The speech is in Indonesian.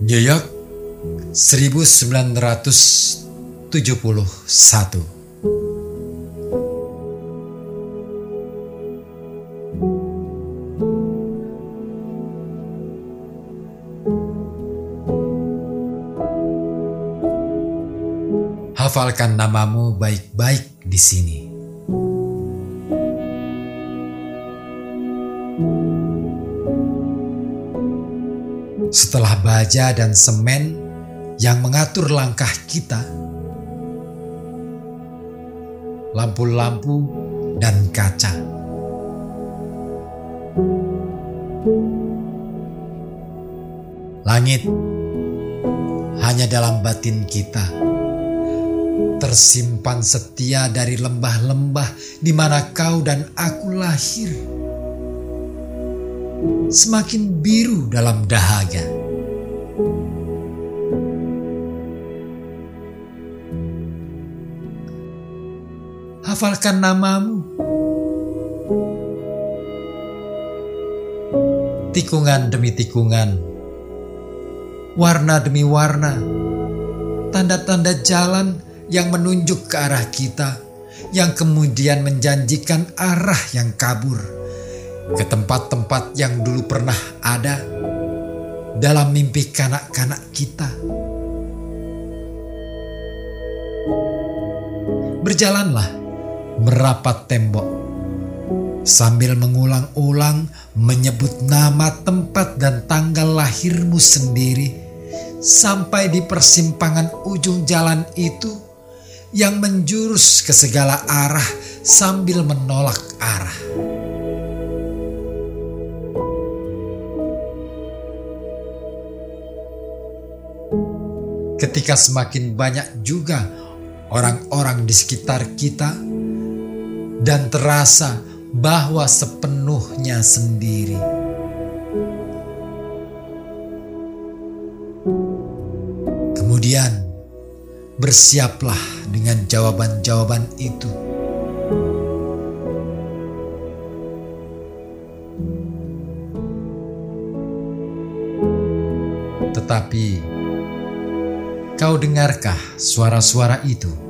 New York 1971 Hafalkan namamu baik-baik di sini. Setelah baja dan semen yang mengatur langkah kita, lampu-lampu dan kaca. Langit hanya dalam batin kita tersimpan setia dari lembah-lembah di mana kau dan aku lahir semakin biru dalam dahaga. Hafalkan namamu. Tikungan demi tikungan, warna demi warna, tanda-tanda jalan yang menunjuk ke arah kita, yang kemudian menjanjikan arah yang kabur ke tempat-tempat yang dulu pernah ada dalam mimpi kanak-kanak kita. Berjalanlah merapat tembok sambil mengulang-ulang menyebut nama tempat dan tanggal lahirmu sendiri sampai di persimpangan ujung jalan itu yang menjurus ke segala arah sambil menolak arah. Ketika semakin banyak juga orang-orang di sekitar kita dan terasa bahwa sepenuhnya sendiri. Kemudian bersiaplah dengan jawaban-jawaban itu. Tetapi Kau dengarkah suara-suara itu?